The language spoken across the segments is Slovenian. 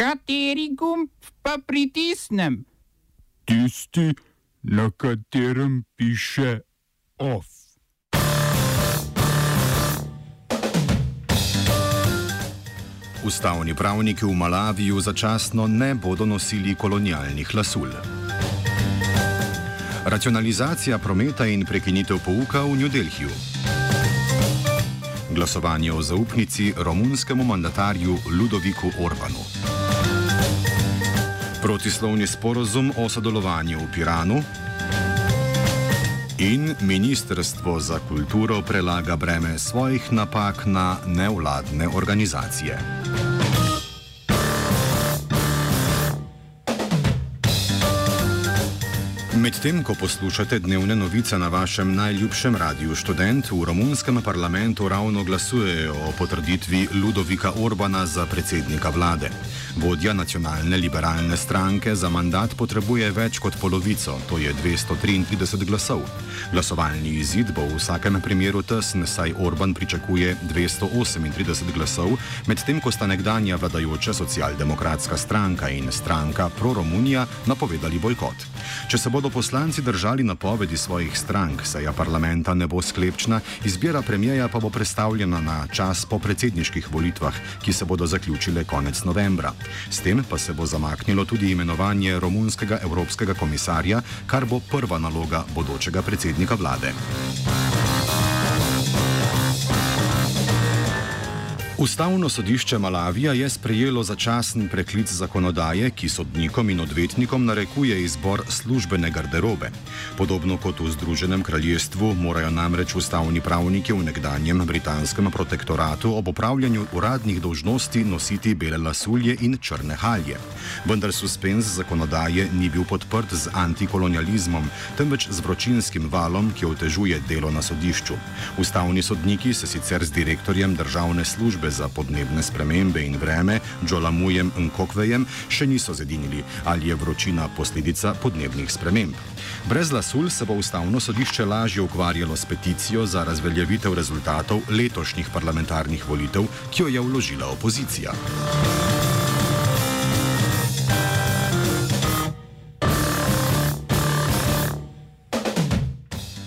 Kateri gumb pa pritisnem? Tisti, na katerem piše OF. Ustavni pravniki v Malaviju začasno ne bodo nosili kolonialnih lasul. Racionalizacija prometa in prekinitev pouka v New Delhiju. Glasovanje o zaupnici romunskemu mandatarju Ludoviku Orbanu. Protislovni sporozum o sodelovanju v Piranu. In Ministrstvo za kulturo prelaga breme svojih napak na nevladne organizacije. Medtem ko poslušate dnevne novice na vašem najljubšem radiju študent, v romunskem parlamentu ravno glasujejo o potrditvi Ludovika Orbana za predsednika vlade. Vodja nacionalne liberalne stranke za mandat potrebuje več kot polovico, to je 233 glasov. Glasovalni izid bo v vsakem primeru tesen, saj Orban pričakuje 238 glasov, medtem ko sta nekdanja vladajoča socialdemokratska stranka in stranka Pro-Romunija napovedali bojkot. Če se bodo poslanci držali napovedi svojih strank, seja parlamenta ne bo sklepčna, izbira premijeja pa bo predstavljena na čas po predsedniških volitvah, ki se bodo zaključile konec novembra. S tem pa se bo zamaknilo tudi imenovanje romunskega evropskega komisarja, kar bo prva naloga bodočega predsednika vlade. Ustavno sodišče Malavija je sprejelo začasen preklic zakonodaje, ki sodnikom in odvetnikom narekuje izbor službene garderobe. Podobno kot v Združenem kraljestvu morajo namreč ustavni pravniki v nekdanjem britanskem protektoratu ob upravljanju uradnih dolžnosti nositi bele lasulje in črne halje. Vendar suspens zakonodaje ni bil podprt z antikolonializmom, temveč z vročinskim valom, ki otežuje delo na sodišču. Ustavni sodniki se sicer z direktorjem državne službe za podnebne spremembe in vreme, Džolamujem in Kokvejem, še niso zedinili, ali je vročina posledica podnebnih sprememb. Brez lasul se bo ustavno sodišče lažje ukvarjalo s peticijo za razveljavitev rezultatov letošnjih parlamentarnih volitev, ki jo je vložila opozicija.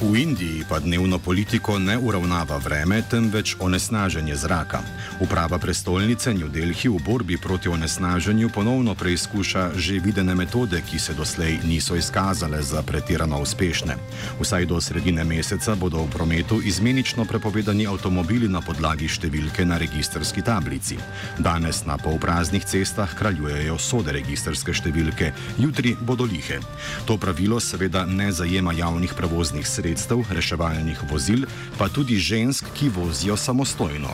V Indiji pa dnevno politiko ne uravnava vreme, temveč onesnaženje zraka. Uprava prestolnice New Delhi v borbi proti onesnaženju ponovno preizkuša že videne metode, ki se doslej niso izkazale za pretirano uspešne. Vsaj do sredine meseca bodo v prometu izmenično prepovedani avtomobili na podlagi številke na registrski tablici. Danes na polpraznih cestah kraljujejo sode registrske številke, jutri bodo lihe. To pravilo seveda ne zajema javnih prevoznih sredstev, reševalnih vozil, pa tudi žensk, ki vozijo samostojno.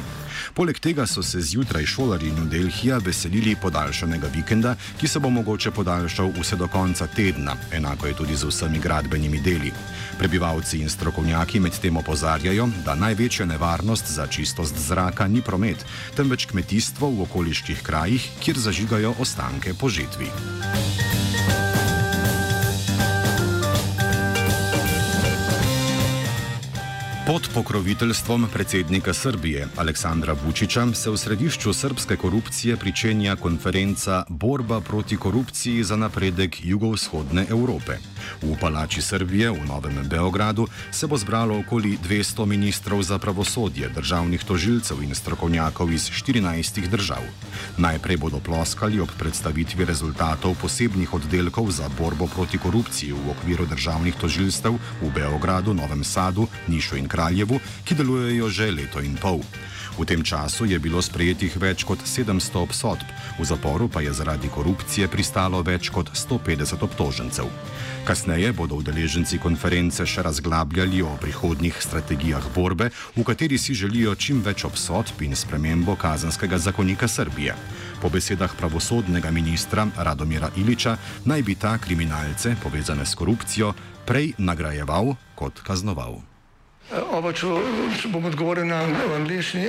Poleg tega so se zjutraj šolari New Delhija veselili podaljšanega vikenda, ki se bo mogoče podaljšal vse do konca tedna, enako je tudi z vsemi gradbenimi deli. Prebivalci in strokovnjaki medtem opozarjajo, da največja nevarnost za čistost zraka ni promet, temveč kmetijstvo v okoliških krajih, kjer zažigajo ostanke po žetvi. Pod pokroviteljstvom predsednika Srbije Aleksandra Vučiča se v središču srpske korupcije pričenja konferenca Borba proti korupciji za napredek jugovzhodne Evrope. V palači Srbije v Novem Beogradu se bo zbralo okoli 200 ministrov za pravosodje, državnih tožilcev in strokovnjakov iz 14 držav. Najprej bodo ploskali ob predstavitvi rezultatov posebnih oddelkov za borbo proti korupciji v okviru državnih tožilstev v Beogradu, Novem Sadu, Nišu in Kraljevu, ki delujejo že leto in pol. V tem času je bilo sprejetih več kot 700 obsodb, v zaporu pa je zaradi korupcije pristalo več kot 150 obtožencev. Kasneje bodo udeleženci konference še razglabljali o prihodnjih strategijah borbe, v kateri si želijo čim več obsodb in spremembo kazanskega zakonika Srbije. Po besedah pravosodnega ministra Radomira Iliča naj bi ta kriminalce, povezane s korupcijo, prej nagrajeval kot kaznoval. Oba, če, če bom odgovoril na angliški.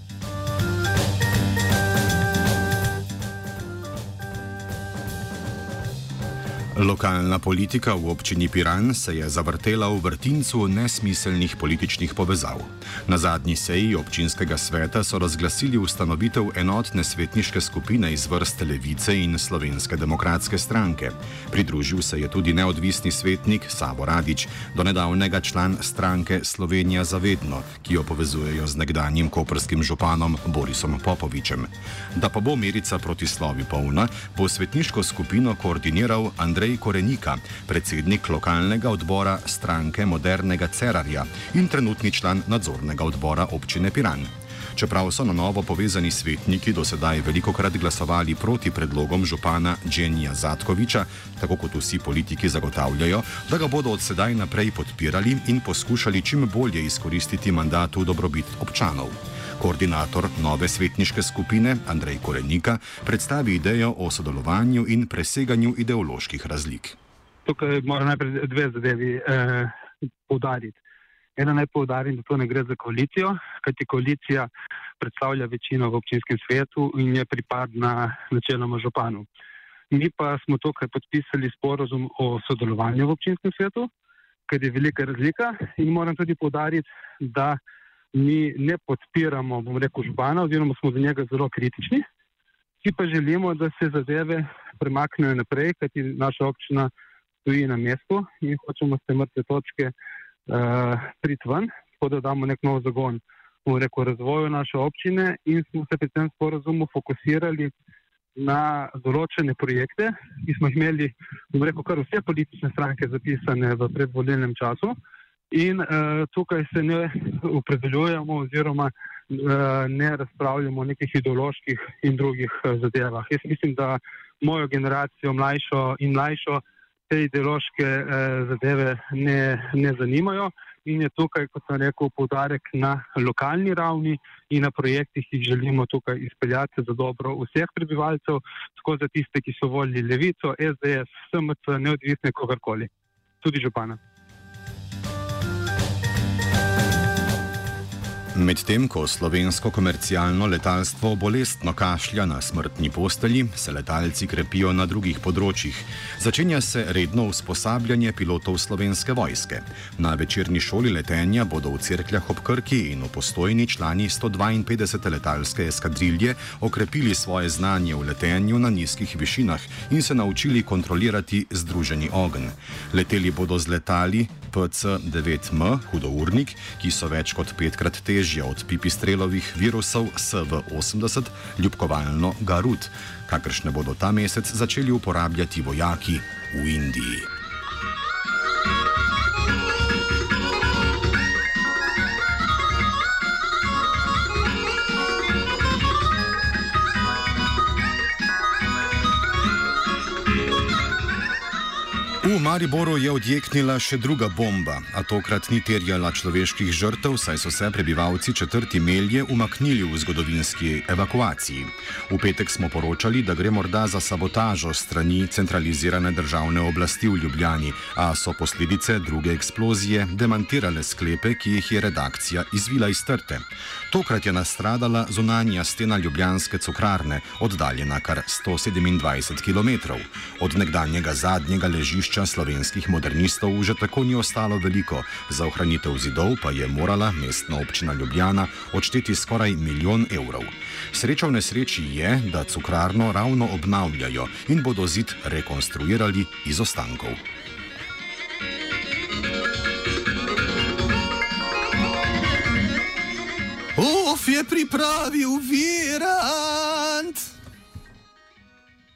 Lokalna politika v občini Piran se je zavrtela v vrtincu nesmiselnih političnih povezav. Na zadnji seji občinskega sveta so razglasili ustanovitev enotne svetniške skupine iz vrst Levice in Slovenske demokratske stranke. Pridružil se je tudi neodvisni svetnik Sabo Radič, do nedavnega član stranke Slovenija zavedno, ki jo povezujejo z nekdanjim koprskim županom Borisom Popovičem. Da pa bo merica proti slovi polna, bo svetniško skupino koordiniral Andrej Korenika, predsednik lokalnega odbora stranke Modernega Cerarja in trenutni član nadzornega odbora občine Piran. Čeprav so na novo povezani svetniki do sedaj veliko krat glasovali proti predlogom župana Dženija Zatkoviča, tako kot vsi politiki zagotavljajo, da ga bodo od sedaj naprej podpirali in poskušali čim bolje izkoristiti mandat v dobrobit občanov. Koordinator nove svetniške skupine Andrej Korenika predstavi idejo o sodelovanju in preseganju ideoloških razlik. tukaj moram najprej dve zadevi eh, poudariti. Ena naj poudarim, da to ne gre za koalicijo, kajti koalicija predstavlja večino v občinskem svetu in je pripadna načeloma županu. Mi pa smo tukaj podpisali sporozum o sodelovanju v občinskem svetu, ker je velika razlika in moram tudi poudariti, da mi ne podpiramo, bom rekel, župana oziroma smo za njega zelo kritični, ki pa želimo, da se zadeve premaknejo naprej, kajti naša občina stoji na mestu in hočemo s te mrtve točke priti ven, tako da damo nek nov zagon v reku razvoju naše občine in smo se pri tem sporozumu fokusirali na določene projekte, ki smo imeli, bom rekel, kar vse politične stranke zapisane v predvolilnem času. In uh, tukaj se ne opredeljujemo oziroma uh, ne razpravljamo o nekih ideoloških in drugih uh, zadevah. Jaz mislim, da mojo generacijo, mlajšo in mlajšo, te ideološke eh, zadeve ne, ne zanimajo in je tukaj, kot sem rekel, poudarek na lokalni ravni in na projektih, ki jih želimo tukaj izpeljati za dobro vseh prebivalcev, tako za tiste, ki so volili Levico, SDS, SMC, neodvisne kogarkoli, tudi župana. Medtem ko slovensko komercialno letalstvo bolestno kašlja na smrtni postelji, se letalci krepijo na drugih področjih. Začenja se redno usposabljanje pilotov slovenske vojske. Na večerni šoli letenja bodo v Cerkljah ob Krki in v postojni člani 152. letalske eskadrilje okrepili svoje znanje v letenju na nizkih višinah in se naučili kontrolirati združeni ogenj. Leteli bodo z letali PC-9M, hudournik, ki so več kot petkrat težje od pipistrelovih virusov SV-80, ljubkovalno Garut, kakršne bodo ta mesec začeli uporabljati vojaki v Indiji. Mariboru je odjeknila še druga bomba, a tokrat ni terjala človeških žrtev, saj so se prebivalci četrti melje umaknili v zgodovinski evakuaciji. V petek smo poročali, da gre morda za sabotažo strani centralizirane državne oblasti v Ljubljani, a so posledice druge eksplozije demantirale sklepe, ki jih je redakcija izvila iz trte. Tokrat je nastradala zunanja stena ljubljanske cukrarne, oddaljena kar 127 km. Od nekdanjega zadnjega ležišča slovenskih modernistov že tako ni ostalo veliko, za ohranitev zidov pa je morala mestna občina Ljubljana odšteti skoraj milijon evrov. Sreča v nesreči je, da cukrarno ravno obnavljajo in bodo zid rekonstruirali iz ostankov. Uf je pripravil vira!